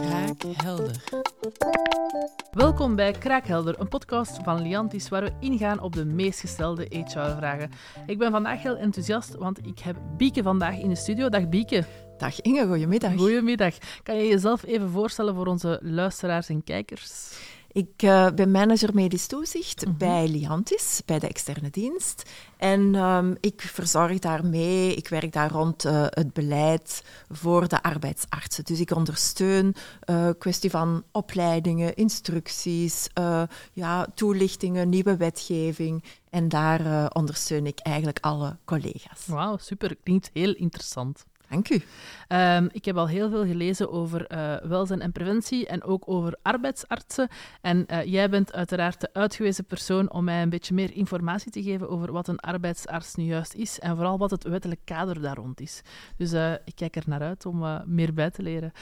Kraakhelder. Welkom bij Kraakhelder, een podcast van Liantis waar we ingaan op de meest gestelde HR-vragen. Ik ben vandaag heel enthousiast, want ik heb Bieke vandaag in de studio. Dag Bieke. Dag Inge, goedemiddag. Goedemiddag. Kan je jezelf even voorstellen voor onze luisteraars en kijkers? Ik uh, ben manager medisch toezicht mm -hmm. bij Liantis, bij de externe dienst. En um, ik verzorg daarmee, ik werk daar rond uh, het beleid voor de arbeidsartsen. Dus ik ondersteun uh, kwestie van opleidingen, instructies, ja, toelichtingen, nieuwe wetgeving. En daar ondersteun ik eigenlijk alle collega's. Wauw, super. Klinkt heel interessant. Dank u. Um, ik heb al heel veel gelezen over uh, welzijn en preventie en ook over arbeidsartsen. En uh, jij bent uiteraard de uitgewezen persoon om mij een beetje meer informatie te geven over wat een arbeidsarts nu juist is en vooral wat het wettelijk kader daar rond is. Dus uh, ik kijk er naar uit om meer bij te leren.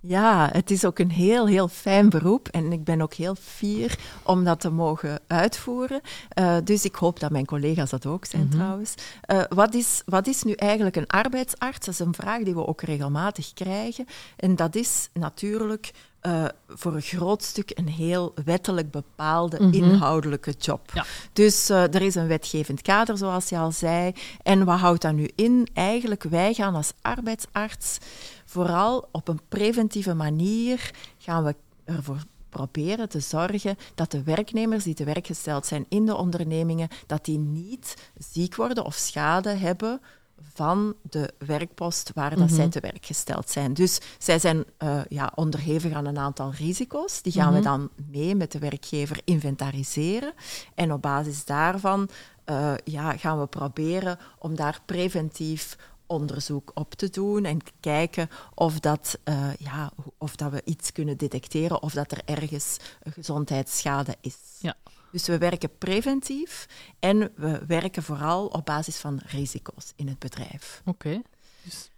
Ja, het is ook een heel, heel fijn beroep en ik ben ook heel fier om dat te mogen uitvoeren. Uh, dus ik hoop dat mijn collega's dat ook zijn mm -hmm. trouwens. Uh, wat, is, wat is nu eigenlijk een arbeidsarts? Dat is een vraag die we ook regelmatig krijgen. En dat is natuurlijk uh, voor een groot stuk een heel wettelijk bepaalde mm -hmm. inhoudelijke job. Ja. Dus uh, er is een wetgevend kader, zoals je al zei. En wat houdt dat nu in? Eigenlijk, wij gaan als arbeidsarts vooral op een preventieve manier gaan we ervoor proberen te zorgen dat de werknemers die te werk gesteld zijn in de ondernemingen, dat die niet ziek worden of schade hebben van de werkpost waar dat mm -hmm. zij te werk gesteld zijn. Dus zij zijn uh, ja, onderhevig aan een aantal risico's. Die gaan mm -hmm. we dan mee met de werkgever inventariseren. En op basis daarvan uh, ja, gaan we proberen om daar preventief onderzoek op te doen en kijken of, dat, uh, ja, of dat we iets kunnen detecteren of dat er ergens gezondheidsschade is. Ja. Dus we werken preventief en we werken vooral op basis van risico's in het bedrijf. Oké. Dus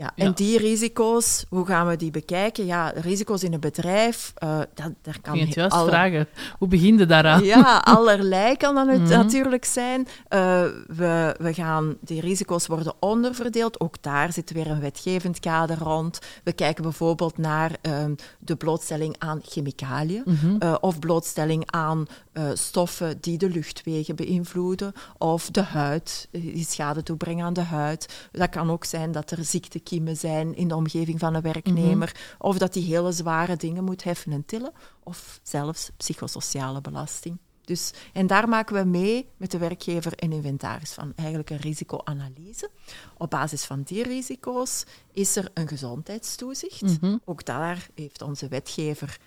ja, en ja. die risico's, hoe gaan we die bekijken? Ja, risico's in een bedrijf, uh, dat, daar kan je het juist vragen. Hoe begin je daaraan? Ja, allerlei kan dat het mm -hmm. natuurlijk zijn. Uh, we, we gaan, die risico's worden onderverdeeld. Ook daar zit weer een wetgevend kader rond. We kijken bijvoorbeeld naar um, de blootstelling aan chemicaliën mm -hmm. uh, of blootstelling aan stoffen die de luchtwegen beïnvloeden of de huid, die schade toebrengen aan de huid. Dat kan ook zijn dat er ziekte zijn in de omgeving van een werknemer, mm -hmm. of dat die hele zware dingen moet heffen en tillen, of zelfs psychosociale belasting. Dus, en daar maken we mee met de werkgever een inventaris van, eigenlijk een risicoanalyse. Op basis van die risico's is er een gezondheidstoezicht. Mm -hmm. Ook daar heeft onze wetgever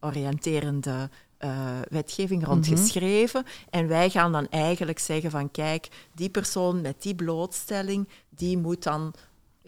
oriënterende uh, wetgeving rond mm -hmm. geschreven. En wij gaan dan eigenlijk zeggen van kijk, die persoon met die blootstelling, die moet dan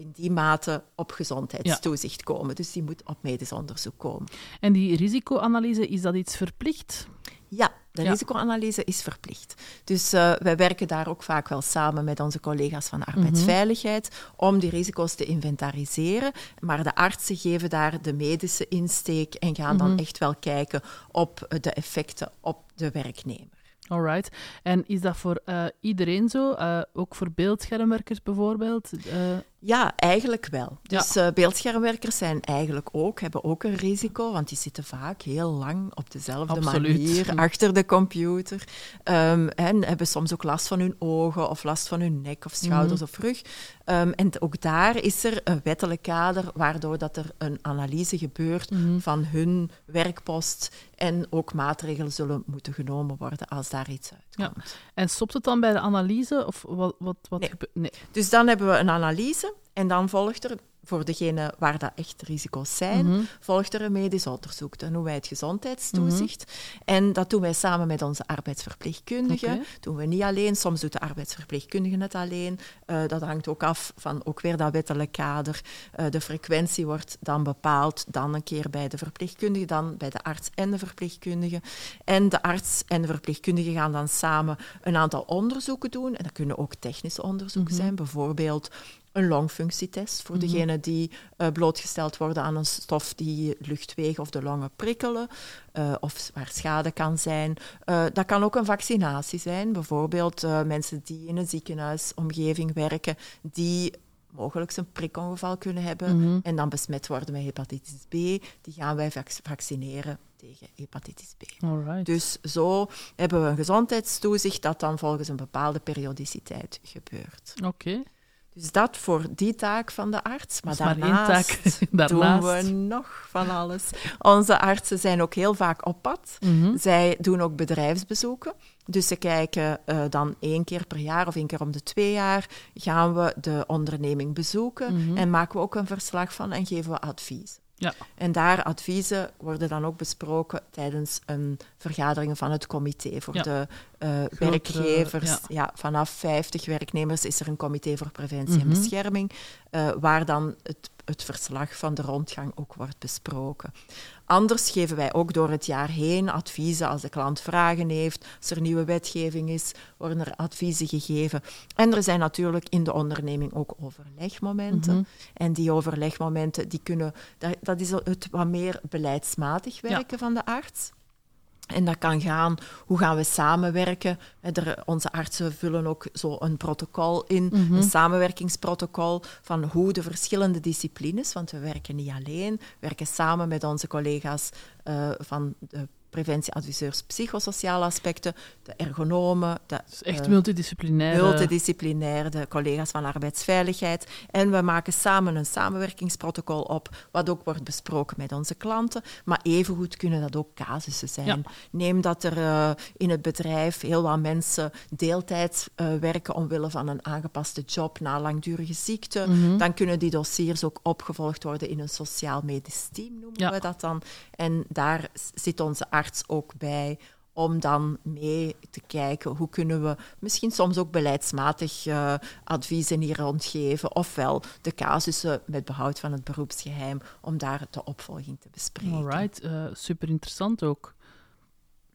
in die mate op gezondheidstoezicht ja. komen. Dus die moet op medisch onderzoek komen. En die risicoanalyse, is dat iets verplicht? Ja, de ja. risicoanalyse is verplicht. Dus uh, wij werken daar ook vaak wel samen met onze collega's van arbeidsveiligheid mm -hmm. om die risico's te inventariseren. Maar de artsen geven daar de medische insteek en gaan mm -hmm. dan echt wel kijken op de effecten op de werknemer. Alright. En is dat voor uh, iedereen zo? Uh, ook voor beeldschermwerkers bijvoorbeeld? Ja, eigenlijk wel. Dus ja. beeldschermwerkers zijn eigenlijk ook, hebben ook een risico, want die zitten vaak heel lang op dezelfde Absoluut. manier achter de computer. Um, en hebben soms ook last van hun ogen of last van hun nek of schouders mm -hmm. of rug. Um, en ook daar is er een wettelijk kader waardoor dat er een analyse gebeurt mm -hmm. van hun werkpost en ook maatregelen zullen moeten genomen worden als daar iets uitkomt. Ja. En stopt het dan bij de analyse? Of wat, wat, wat nee. nee. Dus dan hebben we een analyse en dan volgt er voor degene waar dat echt risico's zijn, mm -hmm. volgt er een medisch onderzoek. Dan doen wij het gezondheidstoezicht. Mm -hmm. En dat doen wij samen met onze arbeidsverpleegkundigen. Okay. doen we niet alleen, soms doet de arbeidsverpleegkundige het alleen. Uh, dat hangt ook af van ook weer dat wettelijk kader. Uh, de frequentie wordt dan bepaald, dan een keer bij de verpleegkundige, dan bij de arts en de verpleegkundige. En de arts en de verpleegkundige gaan dan samen een aantal onderzoeken doen. En dat kunnen ook technische onderzoeken mm -hmm. zijn, bijvoorbeeld een longfunctietest voor mm -hmm. degenen die uh, blootgesteld worden aan een stof die luchtwegen of de longen prikkelen, uh, of waar schade kan zijn. Uh, dat kan ook een vaccinatie zijn, bijvoorbeeld mensen die in een ziekenhuisomgeving werken, die mogelijk een prikongeval kunnen hebben Mhm. en dan besmet worden met hepatitis B. Die gaan wij vac- vaccineren tegen hepatitis B. Alright. Dus zo hebben we een gezondheidstoezicht dat dan volgens een bepaalde periodiciteit gebeurt. Oké. Dus dat voor die taak van de arts. Maar. Daarnaast. doen we nog van alles. Onze artsen zijn ook heel vaak op pad. Mhm. Zij doen ook bedrijfsbezoeken. Dus ze kijken eh, dan één keer per jaar of één keer om de twee jaar gaan we de onderneming bezoeken Mhm. en maken we ook een verslag van en geven we advies. Ja. En daar adviezen worden dan ook besproken tijdens een vergadering van het comité voor Ja. de eh, Grotere, werkgevers. ja. Ja. vanaf 50 werknemers is er een comité voor preventie Mhm. en bescherming, eh, waar dan het, het verslag van de rondgang ook wordt besproken. Anders geven wij ook door het jaar heen adviezen als de klant vragen heeft, als er nieuwe wetgeving is, worden er adviezen gegeven. En er zijn natuurlijk in de onderneming ook overlegmomenten. Mhm. En die overlegmomenten, die kunnen, dat, dat is het wat meer beleidsmatig werken van de arts. En dat kan gaan, hoe gaan we samenwerken? Er, onze artsen vullen ook zo een protocol in, Mhm. een samenwerkingsprotocol van hoe de verschillende disciplines, want we werken niet alleen, we werken samen met onze collega's eh, van de preventieadviseurs psychosociale aspecten, de ergonomen, de is echt eh, multidisciplinair. multidisciplinair, de collega's van arbeidsveiligheid. En we maken samen een samenwerkingsprotocol op, wat ook wordt besproken met onze klanten. Maar evengoed kunnen dat ook casussen zijn. Ja. Neem dat er eh, in het bedrijf heel wat mensen deeltijds eh, werken omwille van een aangepaste job na langdurige ziekte. Mhm. Dan kunnen die dossiers ook opgevolgd worden in een sociaal-medisch team, noemen Ja. we dat dan. En daar zit onze arts ook bij om dan mee te kijken hoe kunnen we misschien soms ook beleidsmatig eh, adviezen hier rondgeven, ofwel de casussen met behoud van het beroepsgeheim, om daar de opvolging te bespreken. Alright, eh, super interessant ook.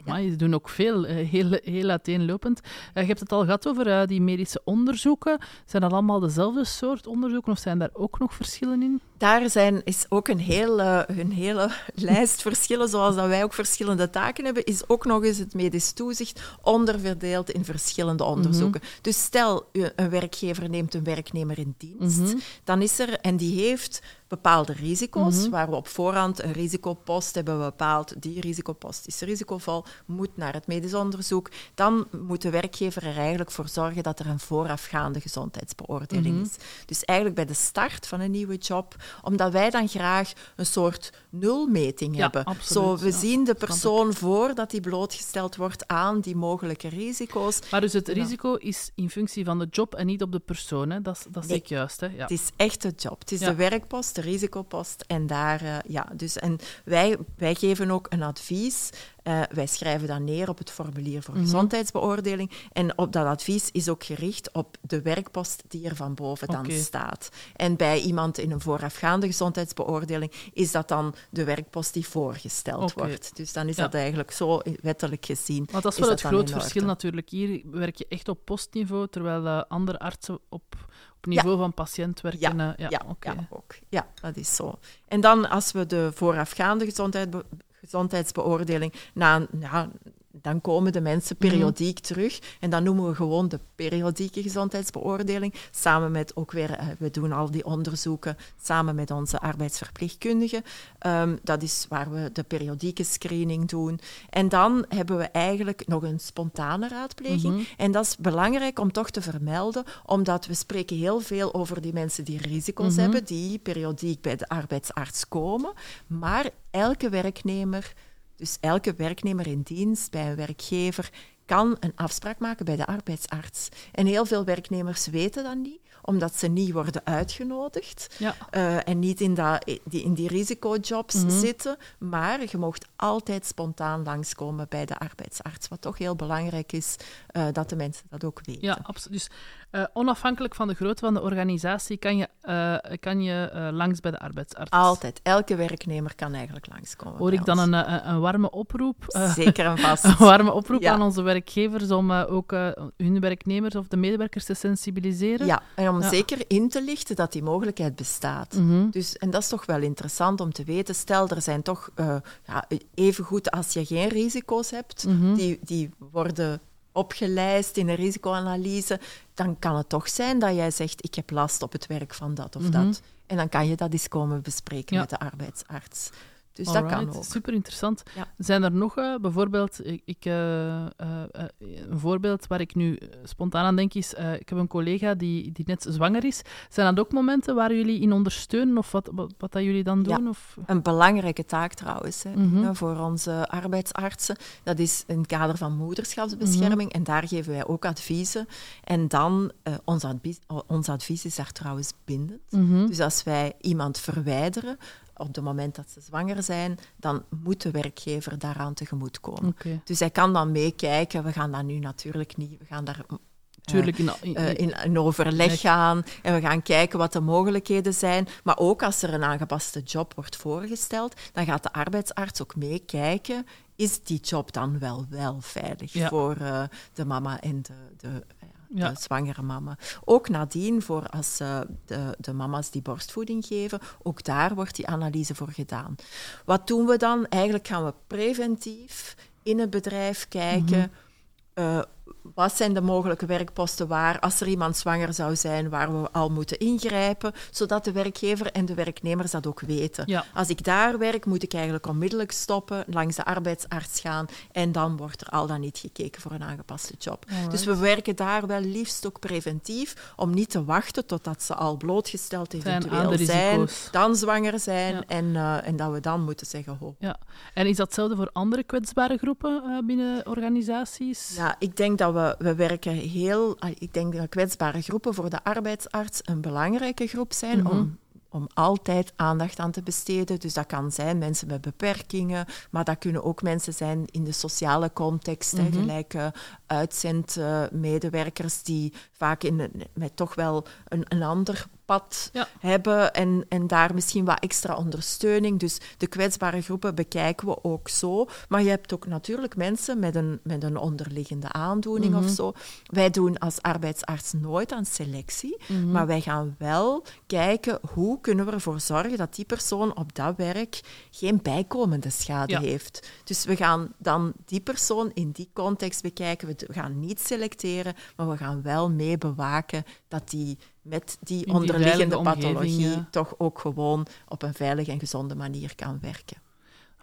Maar je doen ook veel, eh, heel, heel uiteenlopend. Eh, je hebt het al gehad over die medische onderzoeken. Zijn dat allemaal dezelfde soort onderzoeken of zijn daar ook nog verschillen in? Daar zijn, is ook een, eh, een hele lijst verschillen, zoals dat wij ook verschillende taken hebben, is ook nog eens het medisch toezicht onderverdeeld in verschillende onderzoeken. Dus stel, een werkgever neemt een werknemer in dienst, Mhm. dan is er, en die heeft bepaalde risico's, Mhm. waar we op voorhand een risicopost hebben bepaald, die risicopost is risicovol, moet naar het medisch onderzoek, dan moet de werkgever er eigenlijk voor zorgen dat er een voorafgaande gezondheidsbeoordeling Mhm. is. Dus eigenlijk bij de start van een nieuwe job, omdat wij dan graag een soort nulmeting Ja, hebben. absoluut, Zo, we ja, zien de persoon voordat hij blootgesteld wordt aan die mogelijke risico's. Maar dus het risico is in functie van de job en niet op de persoon. Hè? Dat, is- dat Nee. ik juist. Hè? Ja. Het is echt de job. Het is de werkpost, de risicopost. En daar, eh, ja, dus, en wij, wij geven ook een advies. Eh, wij schrijven dat neer op het formulier voor Mhm. gezondheidsbeoordeling. En op dat advies is ook gericht op de werkpost die er van boven dan staat. En bij iemand in een voorafgaande gezondheidsbeoordeling is dat dan de werkpost die voorgesteld wordt. Dus dan is Ja. dat eigenlijk zo wettelijk gezien. Want dat is is wel het groot verschil natuurlijk. Hier werk je echt op postniveau, terwijl eh, andere artsen op, op niveau van patiënt werken. Ja, eh, ja, Ja, oké. ja, ook. Ja, dat is zo. En dan als we de voorafgaande gezondheid, gezondheidsbeoordeling, na, ja, dan komen de mensen Mhm. periodiek terug. En dan noemen we gewoon de periodieke gezondheidsbeoordeling. Samen met ook weer, eh, we doen al die onderzoeken samen met onze arbeidsverpleegkundigen. Ehm, dat is waar we de periodieke screening doen. En dan hebben we eigenlijk nog een spontane raadpleging. Mhm. En dat is belangrijk om toch te vermelden, omdat we spreken heel veel over die mensen die risico's Mhm. hebben, die periodiek bij de arbeidsarts komen. Maar elke werknemer, dus elke werknemer in dienst bij een werkgever, kan een afspraak maken bij de arbeidsarts. En heel veel werknemers weten dat niet, omdat ze niet worden uitgenodigd Ja. eh, en niet in, dat, die, in die risicojobs Mhm. zitten. Maar je mocht altijd spontaan langskomen bij de arbeidsarts, wat toch heel belangrijk is eh, dat de mensen dat ook weten. Ja, absoluut. Dus eh, onafhankelijk van de grootte van de organisatie kan je, eh, kan je eh, langs bij de arbeidsarts. Altijd. Elke werknemer kan eigenlijk langskomen. Hoor ik dan een, een warme oproep? Zeker en vast. een warme oproep Ja. aan onze werkgevers om ook hun werknemers of de medewerkers te sensibiliseren? Ja, en om Ja. zeker in te lichten dat die mogelijkheid bestaat. Mhm. Dus, en dat is toch wel interessant om te weten. Stel, er zijn toch, ja, even goed als je geen risico's hebt, Mhm. die, die worden opgelijst in een risicoanalyse, dan kan het toch zijn dat jij zegt, ik heb last op het werk van dat of Mhm. dat. En dan kan je dat eens komen bespreken Ja. met de arbeidsarts. Dus dat kan ook. Super interessant. Ja. Zijn er nog eh, bijvoorbeeld, ik, ik, eh, eh, een voorbeeld waar ik nu spontaan aan denk is, ik heb een collega die, die net zwanger is. Zijn dat ook momenten waar jullie in ondersteunen of wat, wat, wat dat jullie dan Ja. doen? Of? Een belangrijke taak trouwens hè, Mhm. Voor onze arbeidsartsen. Dat is in het kader van moederschapsbescherming. Mhm. En daar geven wij ook adviezen. En dan, ons, advies, ons advies is daar trouwens bindend. Mhm. Dus als wij iemand verwijderen op het moment dat ze zwanger zijn, dan moet de werkgever daaraan tegemoetkomen. Oké, Dus hij kan dan meekijken. We gaan dat nu natuurlijk niet. We gaan daar eh, tuurlijk. In, in- eh, in, in overleg gaan en we gaan kijken wat de mogelijkheden zijn. Maar ook als er een aangepaste job wordt voorgesteld, dan gaat de arbeidsarts ook meekijken. Is die job dan wel, wel veilig Ja. voor eh, de mama en de, de, ja, de zwangere mama? Ook nadien, voor als eh, de, de mama's die borstvoeding geven, ook daar wordt die analyse voor gedaan. Wat doen we dan? Eigenlijk gaan we preventief in het bedrijf kijken. Mhm. eh, wat zijn de mogelijke werkposten waar, als er iemand zwanger zou zijn, waar we al moeten ingrijpen, zodat de werkgever en de werknemers dat ook weten. Ja. Als ik daar werk, moet ik eigenlijk onmiddellijk stoppen, langs de arbeidsarts gaan en dan wordt er al dan niet gekeken voor een aangepaste job. Alright. Dus we werken daar wel liefst ook preventief, om niet te wachten totdat ze al blootgesteld eventueel zijn, dan zwanger zijn Ja. en, eh, en dat we dan moeten zeggen, ho, Ja. En is dat hetzelfde voor andere kwetsbare groepen eh, binnen organisaties? Ja, ik denk dat we, we werken heel... Ik denk dat kwetsbare groepen voor de arbeidsarts een belangrijke groep zijn Mhm. om, om altijd aandacht aan te besteden. Dus dat kan zijn mensen met beperkingen, maar dat kunnen ook mensen zijn in de sociale context, hè, gelijk eh, uitzendmedewerkers die vaak in, met toch wel een, een ander pad Ja. hebben en, en daar misschien wat extra ondersteuning. Dus de kwetsbare groepen bekijken we ook zo. Maar je hebt ook natuurlijk mensen met een, met een onderliggende aandoening Mhm. of zo. Wij doen als arbeidsarts nooit aan selectie, Mhm. maar wij gaan wel kijken hoe kunnen we ervoor zorgen dat die persoon op dat werk geen bijkomende schade Ja. heeft. Dus we gaan dan die persoon in die context bekijken. We gaan niet selecteren, maar we gaan wel mee bewaken dat die met die die onderliggende pathologie ja. toch ook gewoon op een veilige en gezonde manier kan werken.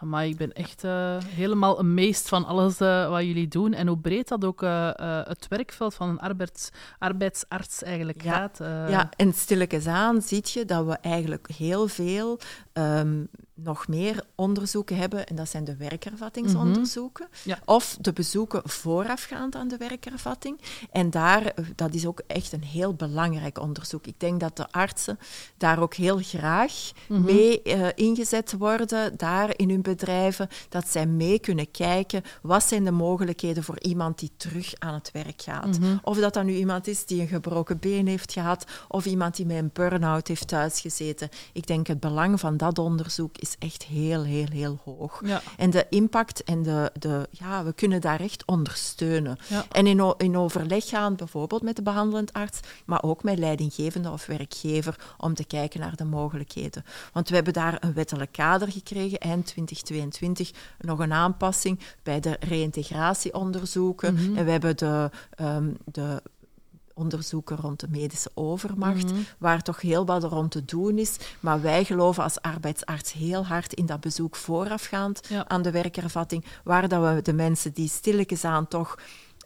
Maar ik ben echt eh, helemaal amazed van alles eh, wat jullie doen en hoe breed dat ook eh, het werkveld van een arbeids, arbeidsarts eigenlijk Ja. gaat. Ja, en stilletjes aan zie je dat we eigenlijk heel veel ehm, nog meer onderzoeken hebben. En dat zijn de werkervattingsonderzoeken. Mhm. Ja. Of de bezoeken voorafgaand aan de werkervatting. En daar, eh, dat is ook echt een heel belangrijk onderzoek. Ik denk dat de artsen daar ook heel graag Mhm. mee eh, ingezet worden, daar in hun bedrijven, dat zij mee kunnen kijken wat zijn de mogelijkheden voor iemand die terug aan het werk gaat. Mhm. Of dat dan nu iemand is die een gebroken been heeft gehad, of iemand die met een burn-out heeft thuisgezeten. Ik denk het belang van dat onderzoek is echt heel, heel, heel hoog. Ja. En de impact en de, de, ja, we kunnen daar echt ondersteunen. Ja. En in, in overleg gaan, bijvoorbeeld met de behandelend arts, maar ook met leidinggevende of werkgever, om te kijken naar de mogelijkheden. Want we hebben daar een wettelijk kader gekregen, eind 2022, nog een aanpassing bij de reïntegratieonderzoeken. Mhm. En we hebben de, ehm, de onderzoeken rond de medische overmacht, Mhm. waar toch heel wat rond te doen is. Maar wij geloven als arbeidsarts heel hard in dat bezoek voorafgaand Ja. aan de werkervatting, waar dat we de mensen die stilletjes aan toch,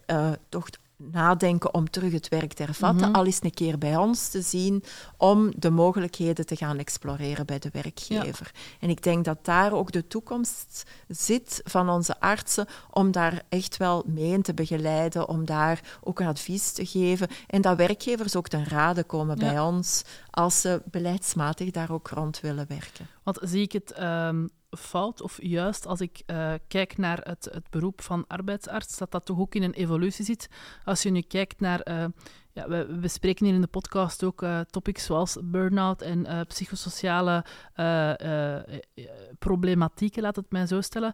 eh, toch nadenken om terug het werk te hervatten, Mhm. al eens een keer bij ons te zien, om de mogelijkheden te gaan exploreren bij de werkgever. En ik denk dat daar ook de toekomst zit van onze artsen, om daar echt wel mee in te begeleiden, om daar ook een advies te geven en dat werkgevers ook ten rade komen Ja. bij ons als ze beleidsmatig daar ook rond willen werken. Want zie ik het ehm, fout of juist als ik eh, kijk naar het, het beroep van arbeidsarts, dat dat toch ook in een evolutie zit? Als je nu kijkt naar... ja, we, bespreken hier in de podcast ook eh, topics zoals burn-out en eh, psychosociale eh, problematieken, laat het mij zo stellen.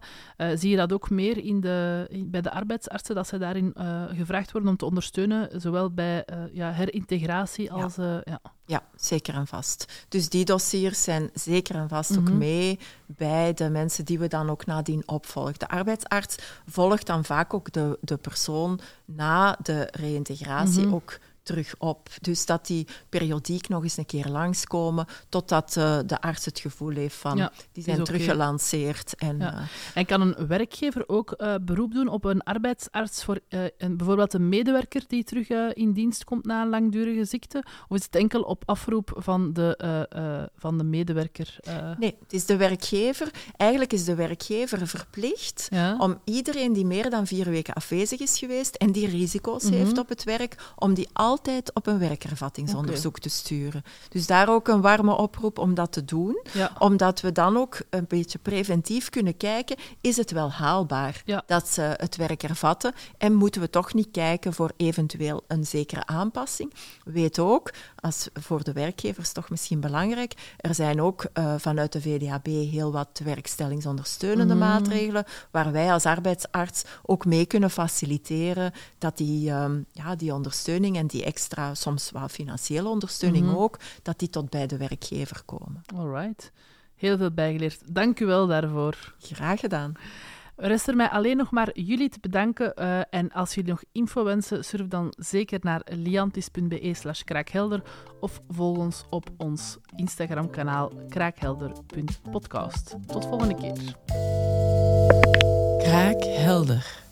Zie je dat ook meer in de, in- bij de arbeidsartsen, dat zij daarin gevraagd worden om te ondersteunen, zowel bij ja, herintegratie Ja. als... eh, ja. Ja, zeker en vast. Dus die dossiers zijn zeker en vast ook mee bij de mensen die we dan ook nadien opvolgen. De arbeidsarts volgt dan vaak ook de, de persoon na de reïntegratie ook terug op. Dus dat die periodiek nog eens een keer langskomen, totdat uh, de arts het gevoel heeft van Ja, die zijn teruggelanceerd. En, Ja. eh, En kan een werkgever ook eh, beroep doen op een arbeidsarts voor een, bijvoorbeeld een medewerker die terug in dienst komt na een langdurige ziekte? Of is het enkel op afroep van de, van de medewerker? nee, het is de werkgever. Eigenlijk is de werkgever verplicht ja? om iedereen die meer dan vier weken afwezig is geweest en die risico's Mhm. heeft op het werk, om die altijd op een werkervattingsonderzoek te sturen. Dus daar ook een warme oproep om dat te doen, ja. omdat we dan ook een beetje preventief kunnen kijken, is het wel haalbaar Ja. dat ze het werk ervatten en moeten we toch niet kijken voor eventueel een zekere aanpassing. Weet ook, als voor de werkgevers toch misschien belangrijk, er zijn ook eh, vanuit de VDAB heel wat werkstellingsondersteunende Mhm. maatregelen, waar wij als arbeidsarts ook mee kunnen faciliteren dat die, ehm, ja, die ondersteuning en die extra, soms wel financiële ondersteuning Mhm. ook, dat die tot bij de werkgever komen. All right. Heel veel bijgeleerd. Dank u wel daarvoor. Graag gedaan. Rest er mij alleen nog maar jullie te bedanken. eh, en als jullie nog info wensen, surf dan zeker naar liantis.be slash kraakhelder of volg ons op ons Instagram-kanaal kraakhelder.podcast. Tot volgende keer. Kraakhelder.